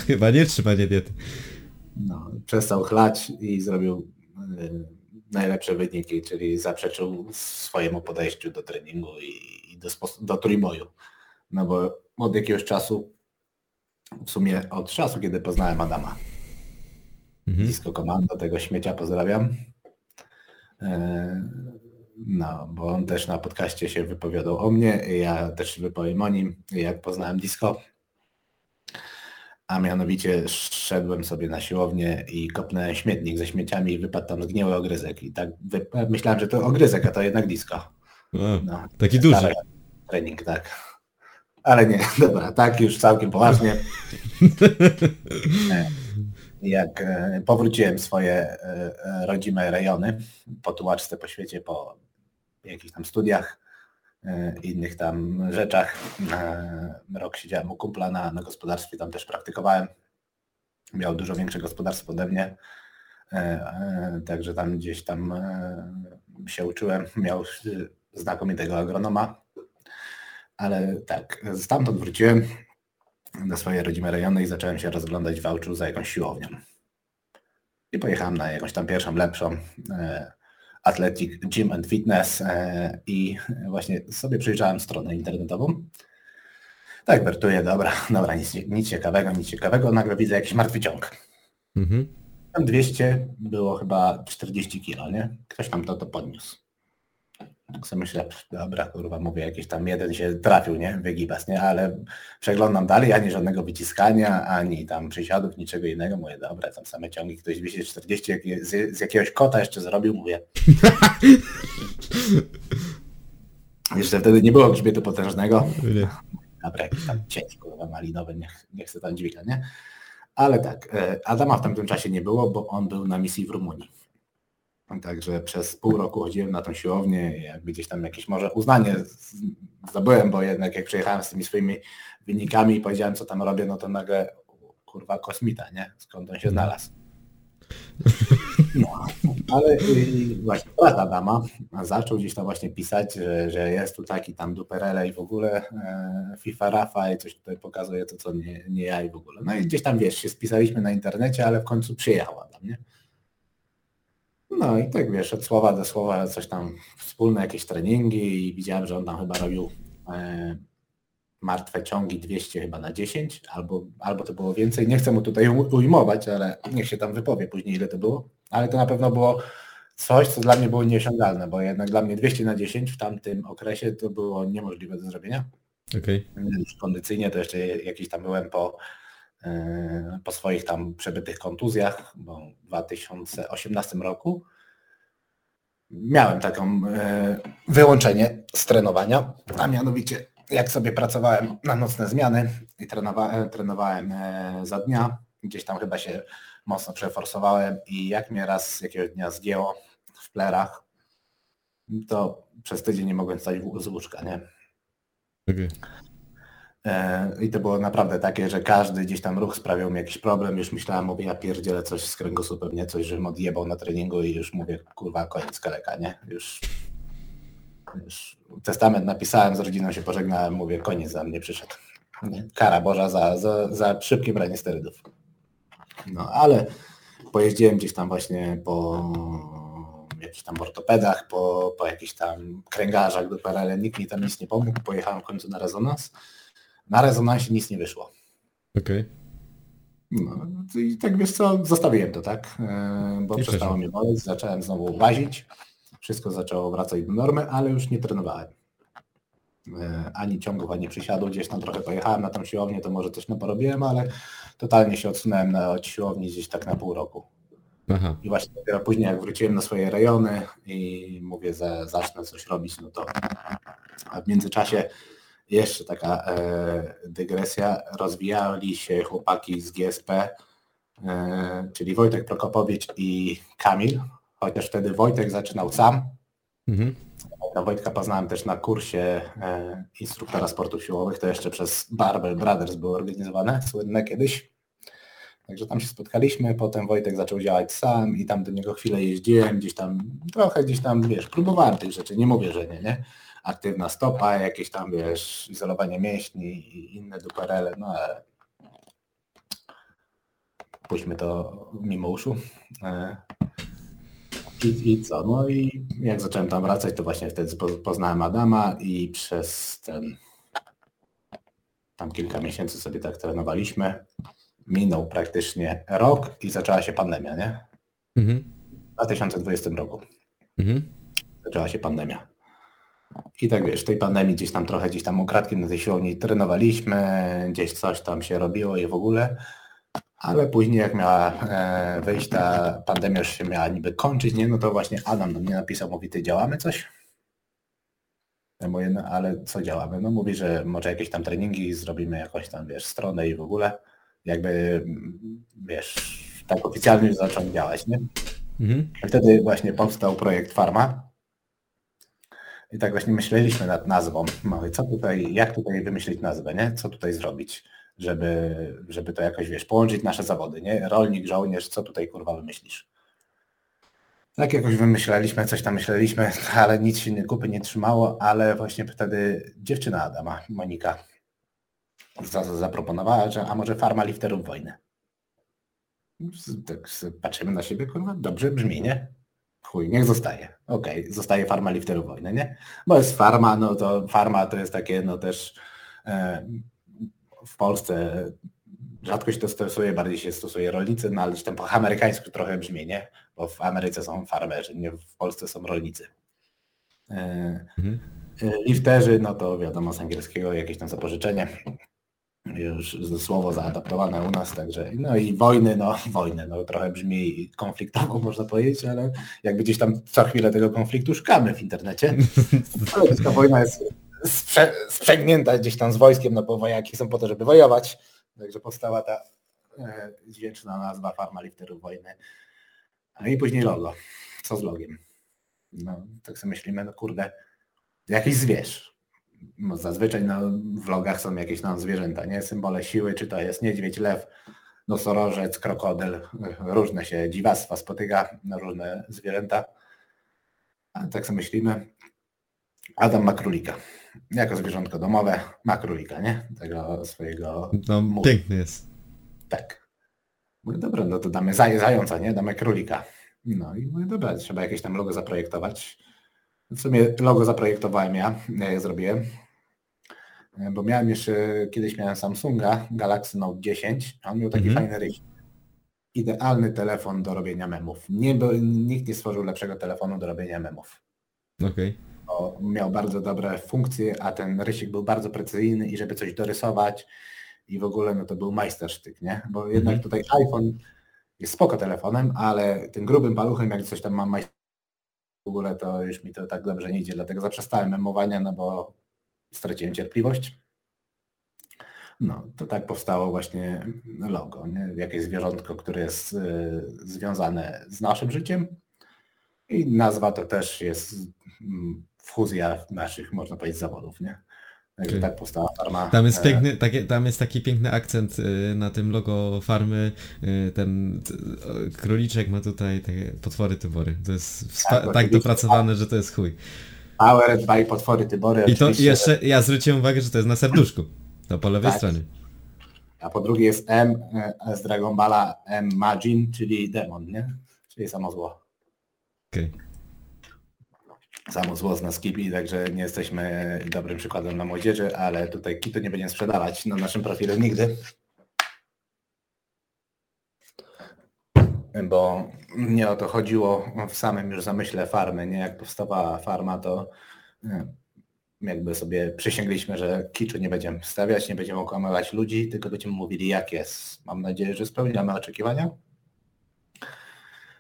Chyba nie trzymanie diety. No, przestał chlać i zrobił y, najlepsze wyniki, czyli zaprzeczył swojemu podejściu do treningu i, i do, do trójboju. No bo od jakiegoś czasu, w sumie od czasu, kiedy poznałem Adama, Mhm. Disco Commando, tego śmiecia pozdrawiam. E, No, bo on też na podcaście się wypowiadał o mnie, ja też wypowiem o nim, jak poznałem Disco. A mianowicie szedłem sobie na siłownię i kopnąłem śmietnik ze śmieciami i wypadł tam zgniły ogryzek. I tak myślałem, że to ogryzek, a to jednak disco. A, No, taki duży. Trening, tak. Ale nie, [LAUGHS] dobra, tak już całkiem poważnie. E, Jak e, powróciłem swoje e, rodzime rejony po tułaczce po świecie, po jakichś tam studiach, innych tam rzeczach. Rok siedziałem u kumpla na, na gospodarstwie, tam też praktykowałem. Miał dużo większe gospodarstwo ode mnie. Także tam gdzieś tam się uczyłem. Miał znakomitego agronoma. Ale tak, stamtąd wróciłem do swojej rodzime rejony i zacząłem się rozglądać w Wałczu za jakąś siłownią. I pojechałem na jakąś tam pierwszą, lepszą e, Athletic Gym and Fitness e, i właśnie sobie przejrzałem stronę internetową. Tak, wertuję, dobra, [LAUGHS] dobra, nic, nic ciekawego, nic ciekawego. Nagle widzę jakiś martwy ciąg. Mhm. Tam 200 było chyba 40 kilo, nie? Ktoś tam to, to podniósł. Tak sobie myślę, dobra, kurwa, mówię, jakiś tam jeden się trafił, nie? Wygibas, nie? Ale przeglądam dalej, ani żadnego wyciskania, ani tam przysiadów, niczego innego. Mówię, dobra, tam same ciągi, ktoś 240 jak- z, z jakiegoś kota jeszcze zrobił, mówię. [LAUGHS] Jeszcze wtedy nie było grzbietu potężnego. Nie. Dobra, jakiś tam cięć, kurwa, malinowy, niech, niech se tam dźwiga, nie? Ale tak, e, Adama w tamtym czasie nie było, bo on był na misji w Rumunii. Także przez pół roku chodziłem na tą siłownię i jakby gdzieś tam jakieś może uznanie zdobyłem, bo jednak jak przyjechałem z tymi swoimi wynikami i powiedziałem, co tam robię, no to nagle kurwa kosmita, nie? Skąd on się znalazł. No, ale y, właśnie brat Adama zaczął gdzieś tam właśnie pisać, że, że jest tu taki tam duperele i w ogóle e, FIFA Rafa i coś tutaj pokazuje to, co nie, nie ja i w ogóle. No i gdzieś tam wiesz, się spisaliśmy na internecie, ale w końcu przyjechał Adam, nie? No i tak wiesz, od słowa do słowa coś tam wspólne jakieś treningi i widziałem, że on tam chyba robił e, martwe ciągi 200 chyba na 10, albo, albo to było więcej. Nie chcę mu tutaj u- ujmować, ale niech się tam wypowie później ile to było. Ale to na pewno było coś, co dla mnie było nieosiągalne, bo jednak dla mnie 200 na 10 w tamtym okresie to było niemożliwe do zrobienia. Już kondycyjnie to jeszcze jakiś tam byłem po, po swoich tam przebytych kontuzjach, bo w 2018 roku miałem taką e, wyłączenie z trenowania, a mianowicie jak sobie pracowałem na nocne zmiany i trenowałem, trenowałem e, za dnia, gdzieś tam chyba się mocno przeforsowałem i jak mnie raz jakiegoś dnia zgięło w plerach, to przez tydzień nie mogłem stać z łóżka, nie? Okej. E, I to było naprawdę takie, że każdy gdzieś tam ruch sprawiał mi jakiś problem. Już myślałem, mówię, ja pierdzielę coś z kręgosłupem, nie? Coś, żebym odjebał na treningu i już mówię, kurwa, koniec kaleka, nie? Już, już testament napisałem, z rodziną się pożegnałem, mówię, koniec za mnie przyszedł. Nie? Kara Boża za, za, za szybkie branie sterydów. No, ale pojeździłem gdzieś tam właśnie po jakichś tam ortopedach, po, po jakichś tam kręgarzach do PRL, nikt mi tam nic nie pomógł, pojechałem w końcu na rezonans. Na rezonansie nic nie wyszło. Okej. No, i tak wiesz co, zostawiłem to, tak? E, Bo przestało mnie boleć, zacząłem znowu łazić, wszystko zaczęło wracać do normy, ale już nie trenowałem. E, Ani ciągów, ani przysiadów, gdzieś tam trochę pojechałem na tą siłownię, to może coś no porobiłem, ale totalnie się odsunąłem na, od siłowni gdzieś tak na pół roku. Aha. I właśnie dopiero później jak wróciłem na swoje rejony i mówię, że zacznę coś robić, no to a w międzyczasie jeszcze taka e, dygresja, rozwijali się chłopaki z GSP, e, czyli Wojtek Prokopowicz i Kamil, chociaż wtedy Wojtek zaczynał sam. Mhm. Wojtka poznałem też na kursie e, instruktora sportów siłowych, to jeszcze przez Barbell Brothers było organizowane, słynne kiedyś. Także tam się spotkaliśmy, potem Wojtek zaczął działać sam i tam do niego chwilę jeździłem, gdzieś tam, trochę gdzieś tam, wiesz, próbowałem tych rzeczy, nie mówię, że nie, nie? Aktywna stopa, jakieś tam, wiesz, izolowanie mięśni i inne duperele, no ale puśćmy to mimo uszu. E, I, I co? No i jak zacząłem tam wracać, to właśnie wtedy po- poznałem Adama i przez ten tam kilka miesięcy sobie tak trenowaliśmy. Minął praktycznie rok i zaczęła się pandemia, nie? Mhm. W 2020 roku Mhm. zaczęła się pandemia. I tak wiesz, w tej pandemii gdzieś tam trochę gdzieś tam ukradkiem na tej siłowni trenowaliśmy, gdzieś coś tam się robiło i w ogóle, ale później jak miała e, wyjść ta pandemia już się miała niby kończyć, nie? No to właśnie Adam do mnie napisał, mówi, ty działamy coś? Ja mówię, no ale co działamy? No mówi, że może jakieś tam treningi zrobimy jakąś tam, wiesz, stronę i w ogóle. Jakby, wiesz, tak oficjalnie już zaczął działać, nie? Mhm. I Wtedy właśnie powstał projekt Farma. I tak właśnie myśleliśmy nad nazwą. Mówię, co tutaj, jak tutaj wymyślić nazwę, nie? Co tutaj zrobić, żeby, żeby to jakoś, wiesz, połączyć nasze zawody, nie? Rolnik, żołnierz, co tutaj kurwa wymyślisz? Tak jakoś wymyślaliśmy, coś tam myśleliśmy, [LAUGHS] ale nic się kupy nie trzymało, ale właśnie wtedy dziewczyna Adama, Monika, za- za- zaproponowała, że a może farma lifterów wojny. Tak patrzymy na siebie, kurwa, dobrze brzmi, nie? Chuj, niech zostaje. Okej, zostaje farma lifterów wojny, nie? Bo jest farma, no to farma to jest takie, no też e, w Polsce rzadko się to stosuje, bardziej się stosuje rolnicy, no ale tam po amerykańsku trochę brzmi, nie? Bo w Ameryce są farmerzy, nie w Polsce są rolnicy. E, Mhm. e, Lifterzy, no to wiadomo z angielskiego jakieś tam zapożyczenie. Już słowo zaadaptowane u nas, także no i wojny, no [LAUGHS] wojny, no trochę brzmi konfliktowo można powiedzieć, ale jakby gdzieś tam co chwilę tego konfliktu szukamy w internecie. [LAUGHS] Ale ta wojna jest sprze- sprzęgnięta gdzieś tam z wojskiem, no bo wojaki są po to, żeby wojować. Także powstała ta e, dźwięczna nazwa Farma Lifterów Wojny. A i później logo. Co z logiem? No, tak sobie myślimy, no kurde, jakiś zwierz. No, zazwyczaj na vlogach są jakieś tam zwierzęta, nie? Symbole siły, czy to jest niedźwiedź, lew, nosorożec, krokodyl, różne się dziwactwa spotyka, na różne zwierzęta. A tak sobie myślimy. Adam ma królika. Jako zwierzątko domowe ma królika, nie? Tego swojego... No, piękny jest. Tak. Mówię, dobra, no to damy zaj- zająca, nie? Damy królika. No i mówię, dobra, trzeba jakieś tam logo zaprojektować. W sumie logo zaprojektowałem ja, ja je zrobiłem. Bo miałem jeszcze, kiedyś miałem Samsunga Galaxy Note 10, a on miał taki Mhm. fajny ryś. Idealny telefon do robienia memów. Nie, nikt nie stworzył lepszego telefonu do robienia memów. Okej. Bo miał bardzo dobre funkcje, a ten rysik był bardzo precyzyjny i żeby coś dorysować i w ogóle no to był majstersztyk, nie? Bo jednak Mhm. tutaj iPhone jest spoko telefonem, ale tym grubym paluchem jak coś tam mam majster w ogóle to już mi to tak dobrze nie idzie, dlatego zaprzestałem memowania, no bo straciłem cierpliwość. No, to tak powstało właśnie logo, nie? Jakieś zwierzątko, które jest y, związane z naszym życiem i nazwa to też jest mm, fuzja naszych, można powiedzieć, zawodów, nie? Także tak powstała farma. Tam jest e, piękny, takie, tam jest taki piękny akcent y, na tym logo farmy. y, Ten króliczek ma tutaj takie potwory tybory. To jest Tak, tak, dopracowane, że to jest chuj. Powered by potwory Tybory. I to oczywiście. jeszcze, ja zwróciłem uwagę, że to jest na serduszku. To po lewej Tak. stronie. A po drugie jest M e, z Dragon Balla M Majin, czyli demon, nie? Czyli samo zło. Okej. Samo zło z nas kipi, także nie jesteśmy dobrym przykładem dla młodzieży, ale tutaj kitu nie będziemy sprzedawać na naszym profilu nigdy. Bo nie o to chodziło w samym już zamyśle farmy, nie? Jak powstawała farma, to e, jakby sobie przysięgliśmy, że kiczu nie będziemy stawiać, nie będziemy okłamywać ludzi, tylko będziemy mówili jak jest. Mam nadzieję, że spełniamy oczekiwania.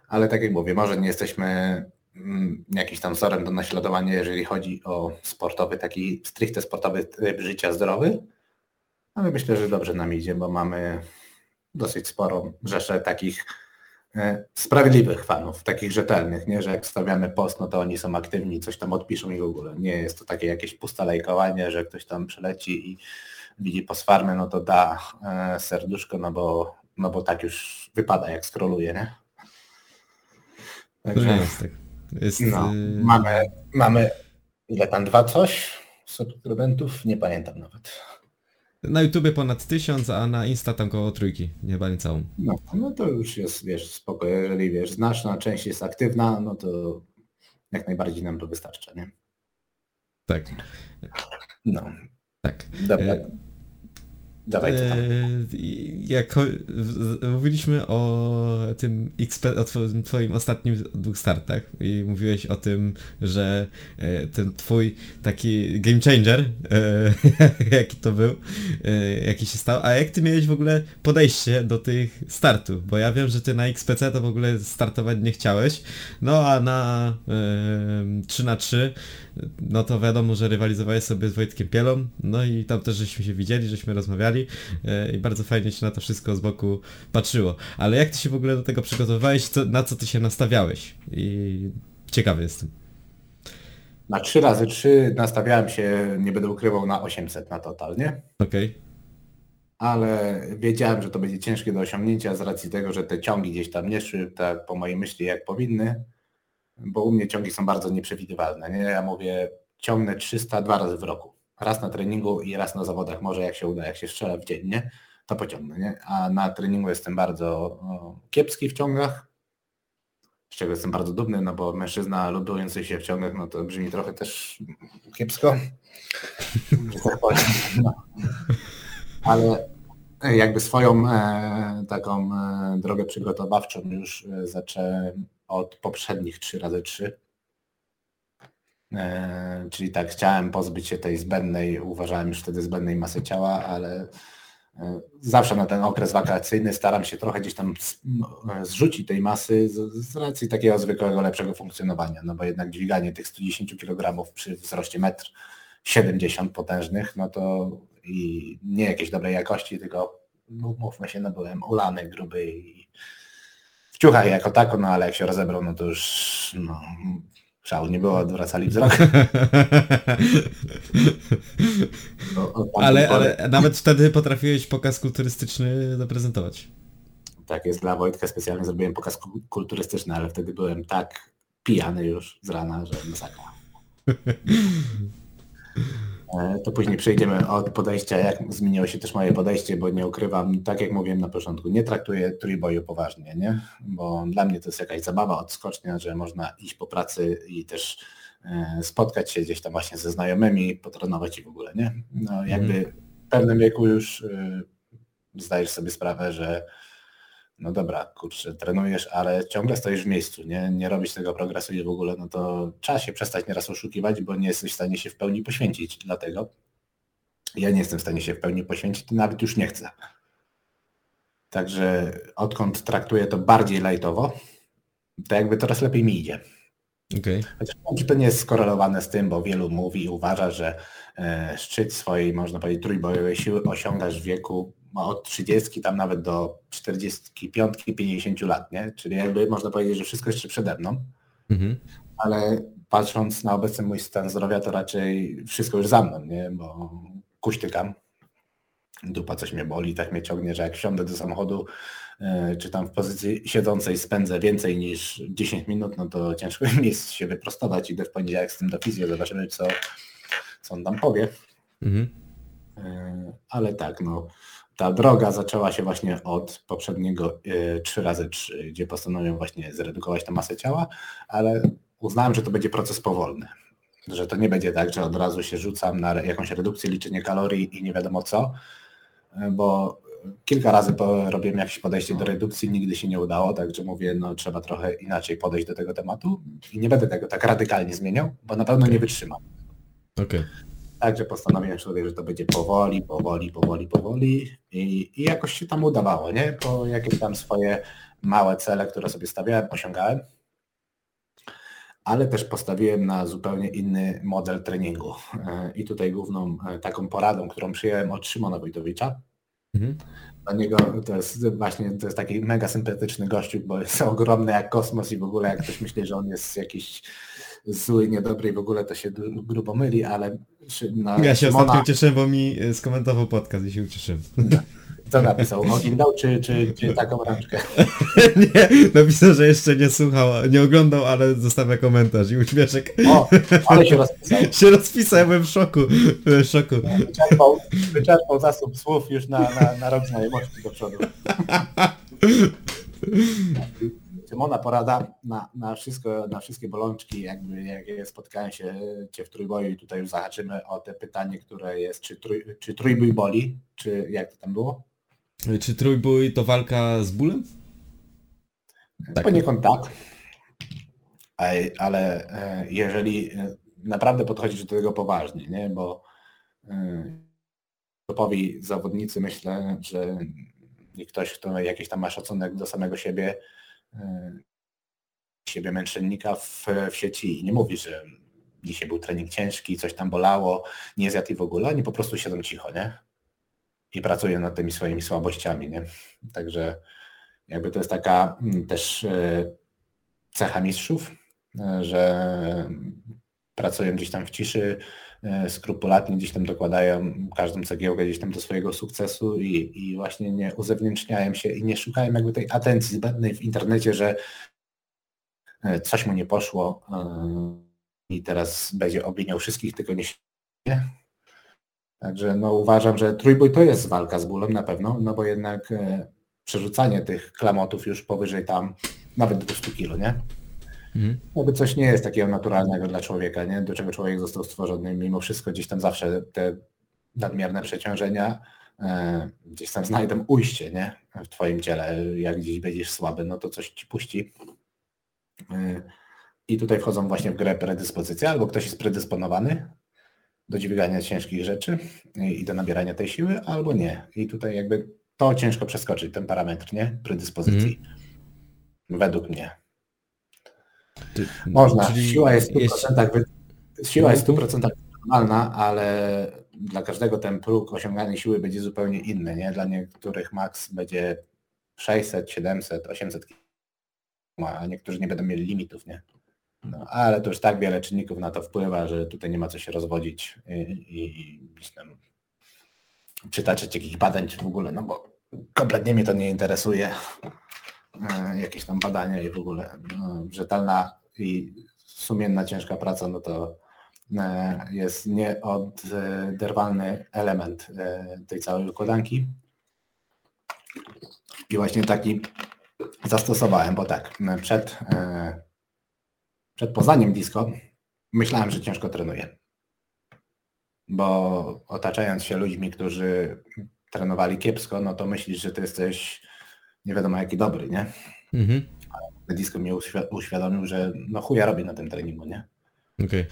Ale tak jak mówię, może nie jesteśmy jakiś tam wzorem do naśladowania, jeżeli chodzi o sportowy, taki stricte sportowy tryb życia zdrowy, ale myślę, że dobrze nam idzie, bo mamy dosyć sporą rzeszę takich e, sprawiedliwych fanów, takich rzetelnych, nie, że jak stawiamy post, no to oni są aktywni, coś tam odpiszą i w ogóle. Nie jest to takie jakieś puste lajkowanie, że ktoś tam przyleci i widzi post farmy, no to da e, serduszko, no bo, no bo tak już wypada, jak skroluje, nie? Także- nie jest no, y, mamy, mamy ile tam dwa coś subskrybentów? Nie pamiętam nawet. Na YouTubie ponad tysiąc, a na Insta tam koło trójki, nie całą. No, no to już jest, wiesz, spoko. Jeżeli wiesz, znaczna część jest aktywna, no to jak najbardziej nam to wystarcza, nie? Tak. No, Tak. dobra. E, Dawaj, tam? Eee, Jak mówiliśmy o tym XP, o twoim, ostatnim dwóch startach i mówiłeś o tym, że e, ten twój taki game changer, e, [LAUGHS] jaki to był, e, jaki się stał, a jak ty miałeś w ogóle podejście do tych startów, bo ja wiem, że ty na XPC to w ogóle startować nie chciałeś, no a na e, 3 na 3 no to wiadomo, że rywalizowałeś sobie z Wojtkiem Pielą, no i tam też żeśmy się widzieli, żeśmy rozmawiali e, i bardzo fajnie się na to wszystko z boku patrzyło. Ale jak ty się w ogóle do tego przygotowywałeś, co, na co ty się nastawiałeś? I ciekawy jestem. Na 3 razy 3 nastawiałem się, nie będę ukrywał, na 800 na total, nie? Okej. Ale wiedziałem, że to będzie ciężkie do osiągnięcia z racji tego, że te ciągi gdzieś tam nie szły tak po mojej myśli jak powinny, bo u mnie ciągi są bardzo nieprzewidywalne. Nie? Ja mówię, ciągnę 300 dwa razy w roku. Raz na treningu i raz na zawodach. Może jak się uda, jak się strzela w dzień, nie? to pociągnę. Nie? A na treningu jestem bardzo kiepski w ciągach, z czego jestem bardzo dumny, no bo mężczyzna lubujący się w ciągach, no to brzmi trochę też kiepsko. [LAUGHS] No. Ale jakby swoją e, taką e, drogę przygotowawczą już e, zacząłem od poprzednich 3 razy 3 E, czyli tak, chciałem pozbyć się tej zbędnej, uważałem już wtedy zbędnej masy ciała, ale e, zawsze na ten okres wakacyjny staram się trochę gdzieś tam m, zrzucić tej masy z, racji takiego zwykłego, lepszego funkcjonowania, no bo jednak dźwiganie tych 110 kg przy wzroście 1,70 m potężnych, no to i nie jakiejś dobrej jakości, tylko no, mówmy się, no byłem ulany, gruby i ciuchach jako tako, no ale jak się rozebrał, no to już no, szału nie było, odwracali wzrok. [LAUGHS] O- o tamtej ale, ale nawet wtedy potrafiłeś pokaz kulturystyczny zaprezentować. Tak jest, dla Wojtka specjalnie zrobiłem pokaz ku- kulturystyczny, ale wtedy byłem tak pijany już z rana, że masakra. [LAUGHS] E, To później przejdziemy od podejścia, jak zmieniło się też moje podejście, bo nie ukrywam, tak jak mówiłem na początku, nie traktuję trójboju poważnie, nie? Bo dla mnie to jest jakaś zabawa, odskocznia, że można iść po pracy i też e, spotkać się gdzieś tam właśnie ze znajomymi, potrenować i w ogóle, nie? No jakby w pewnym wieku już e, zdajesz sobie sprawę, że no dobra, kurczę, trenujesz, ale ciągle stoisz w miejscu, nie, nie robisz tego progresu i w ogóle, no to trzeba się przestać nieraz oszukiwać, bo nie jesteś w stanie się w pełni poświęcić. Dlatego ja nie jestem w stanie się w pełni poświęcić, nawet już nie chcę. Także odkąd traktuję to bardziej lajtowo, to jakby coraz lepiej mi idzie. Okej. Chociaż czy to nie jest skorelowane z tym, bo wielu mówi i uważa, że e, szczyt swojej, można powiedzieć, trójbojowej siły osiągasz w wieku no, od 30 tam nawet do 45, 50 lat, nie? Czyli jakby można powiedzieć, że wszystko jeszcze przede mną, Mhm. ale patrząc na obecny mój stan zdrowia, to raczej wszystko już za mną, nie? Bo kuśtykam, dupa coś mnie boli, tak mnie ciągnie, że jak wsiądę do samochodu, e, czy tam w pozycji siedzącej spędzę więcej niż 10 minut, no to ciężko mi jest się wyprostować. Idę w poniedziałek z tym do fizjo, zobaczymy co, co on tam powie. Mhm. E, Ale tak, no ta droga zaczęła się właśnie od poprzedniego e, 3 razy 3 gdzie postanowiłem właśnie zredukować tę masę ciała, ale uznałem, że to będzie proces powolny. Że to nie będzie tak, że od razu się rzucam na jakąś redukcję, liczenie kalorii i nie wiadomo co, bo kilka razy robiłem jakieś podejście do redukcji, nigdy się nie udało, także mówię, no trzeba trochę inaczej podejść do tego tematu i nie będę tego tak radykalnie zmieniał, bo na pewno nie wytrzymam. Okej. Także postanowiłem sobie, że to będzie powoli, powoli, powoli, powoli i, i jakoś się tam udawało, nie? Bo jakieś tam swoje małe cele, które sobie stawiałem, osiągałem. Ale też postawiłem na zupełnie inny model treningu. E, I tutaj główną e, taką poradą, którą przyjąłem od Szymona Wojtowicza, Mhm. dla niego to jest właśnie to jest taki mega sympatyczny gościu, bo jest [LAUGHS] ogromny jak kosmos i w ogóle jak ktoś myśli, że on jest jakiś zły, niedobry i w ogóle to się grubo myli, ale na Ja się Szymona- ostatnio cieszyłem, bo mi e, skomentował podcast i się ucieszyłem. Co napisał? Oglądał czy, czy, czy taką rączkę? [LAUGHS] nie, napisał, że jeszcze nie słuchał, nie oglądał, ale zostawia komentarz i uśmieszek. O, ale się rozpisał. [LAUGHS] się rozpisał, ja byłem w szoku. Byłem w szoku. Wyczerpał, wyczerpał zasób słów już na, na, na rok znajomości do przodu. [LAUGHS] Szymona porada na, na wszystko, na wszystkie bolączki, jakby jak spotkałem się Cię w trójboju i tutaj już zahaczymy o te pytanie, które jest, czy, trój, czy trójbój boli, czy jak to tam było? Czy trójbój to walka z bólem? Tak. Poniekąd tak. Ale e, jeżeli e, naprawdę podchodzisz do tego poważnie, nie? bo e, topowi zawodnicy myślę, że ktoś, kto jakiś tam ma szacunek do samego siebie, siebie męczennika w, w sieci i nie mówi, że dzisiaj był trening ciężki, coś tam bolało, nie zjadł i w ogóle, oni po prostu siedzą cicho, nie? I pracują nad tymi swoimi słabościami, nie? Także jakby to jest taka mm, też e, cecha mistrzów, e, że pracują gdzieś tam w ciszy, e, skrupulatnie gdzieś tam dokładają każdą cegiełkę gdzieś tam do swojego sukcesu i, i właśnie nie uzewnętrzniają się i nie szukają jakby tej atencji zbędnej w internecie, że coś mu nie poszło i teraz będzie obwiniał wszystkich, tylko nie się. Także no uważam, że trójbój to jest walka z bólem na pewno, no bo jednak przerzucanie tych klamotów już powyżej tam nawet 200 kilo, nie? Mhm. Jakby coś nie jest takiego naturalnego dla człowieka, nie? Do czego człowiek został stworzony. Mimo wszystko gdzieś tam zawsze te nadmierne przeciążenia e, gdzieś tam znajdą ujście, nie? W twoim ciele. Jak gdzieś będziesz słaby, no to coś ci puści. E, I tutaj wchodzą właśnie w grę predyspozycje. Albo ktoś jest predysponowany do dźwigania ciężkich rzeczy i do nabierania tej siły, albo nie. I tutaj jakby to ciężko przeskoczyć, ten parametr, nie? Predyspozycji. Mm. Według mnie. Ty, Można. Czyli siła jest w 100%, jest... siła jest 100% normalna, ale dla każdego ten próg osiągania siły będzie zupełnie inny, nie? Dla niektórych maks będzie 600, 700, 800 a niektórzy nie będą mieli limitów, nie? No, ale to już tak wiele czynników na to wpływa, że tutaj nie ma co się rozwodzić i, i, i tam jakichś badań czy w ogóle, no bo kompletnie mnie to nie interesuje. E, jakieś tam badania i w ogóle no, rzetelna i sumienna, ciężka praca, no to e, jest nieoderwalny element e, tej całej układanki. I właśnie taki zastosowałem, bo tak, przed, przed poznaniem disco myślałem, że ciężko trenuję bo otaczając się ludźmi, którzy trenowali kiepsko, no to myślisz, że ty jesteś nie wiadomo jaki dobry, nie? Mhm. Ale disco mnie uświadomił, że no chuja robi na tym treningu, nie? Okay.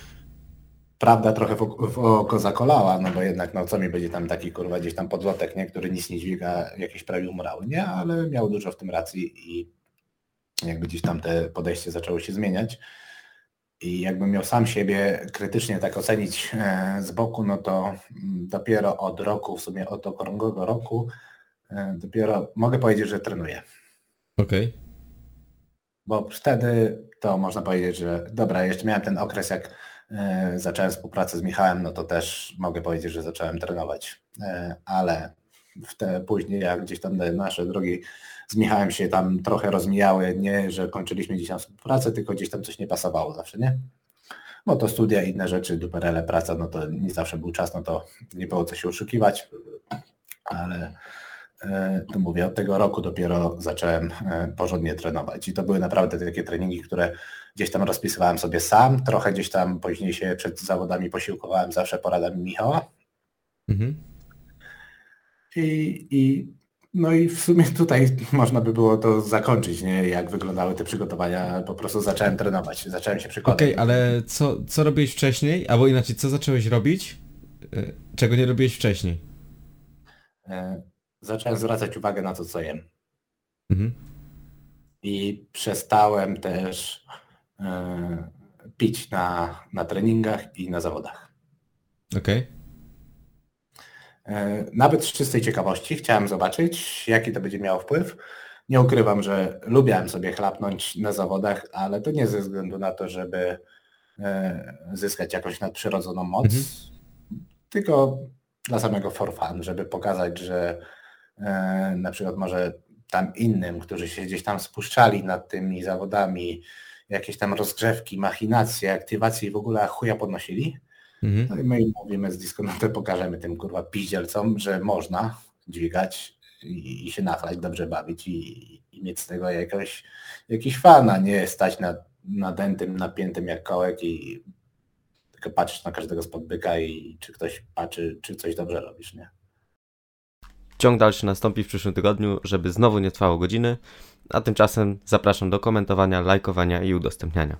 Prawda trochę w, w oko zakolała, no bo jednak no co mi będzie tam taki kurwa gdzieś tam podlotek, nie? Który nic nie dźwiga, jakieś prawie umrały, nie? Ale miał dużo w tym racji i jakby gdzieś tam te podejście zaczęło się zmieniać. I jakbym miał sam siebie krytycznie tak ocenić e, z boku, no to mm, dopiero od roku, w sumie od okrągłego roku, dopiero mogę powiedzieć, że trenuję. Okej. Okay. Bo wtedy to można powiedzieć, że dobra, jeszcze miałem ten okres, jak e, zacząłem współpracę z Michałem, no to też mogę powiedzieć, że zacząłem trenować. Ale w te, później jak gdzieś tam nasze drogi z Michałem się tam trochę rozmijały, nie, że kończyliśmy gdzieś tam współpracę, tylko gdzieś tam coś nie pasowało zawsze, nie? Bo to studia, inne rzeczy, duperele, praca, no to nie zawsze był czas, no to nie było co się oszukiwać, ale e, tu mówię, od tego roku dopiero zacząłem e, porządnie trenować i to były naprawdę takie treningi, które gdzieś tam rozpisywałem sobie sam, trochę gdzieś tam później się przed zawodami posiłkowałem zawsze poradami Michała. Mhm. I, I no i w sumie tutaj można by było to zakończyć, nie? Jak wyglądały te przygotowania. Po prostu zacząłem trenować, zacząłem się przykładać. Okej, okay, ale co, co robiłeś wcześniej? Albo inaczej, co zacząłeś robić, e, czego nie robiłeś wcześniej? E, zacząłem zwracać uwagę na to, co jem. Mhm. I przestałem też e, pić na, na treningach i na zawodach. Okej. Okay. E, nawet z czystej ciekawości chciałem zobaczyć, jaki to będzie miało wpływ. Nie ukrywam, że lubiłem sobie chlapnąć na zawodach, ale to nie ze względu na to, żeby e, zyskać jakąś nadprzyrodzoną moc, mhm. tylko dla samego for fun, żeby pokazać, że na przykład może tam innym, którzy się gdzieś tam spuszczali nad tymi zawodami, jakieś tam rozgrzewki, machinacje, aktywacje i w ogóle chuja podnosili. Mhm. No i my im mówimy z dyskonautem, pokażemy tym kurwa piździelcom, że można dźwigać i, i się nachlać, dobrze bawić i, i mieć z tego jakoś, jakiś fan, a nie stać na, nadętym, napiętym jak kołek i tylko patrzysz na każdego spod byka i czy ktoś patrzy, czy coś dobrze robisz, nie? Ciąg dalszy nastąpi w przyszłym tygodniu, żeby znowu nie trwało godziny, a tymczasem zapraszam do komentowania, lajkowania i udostępniania.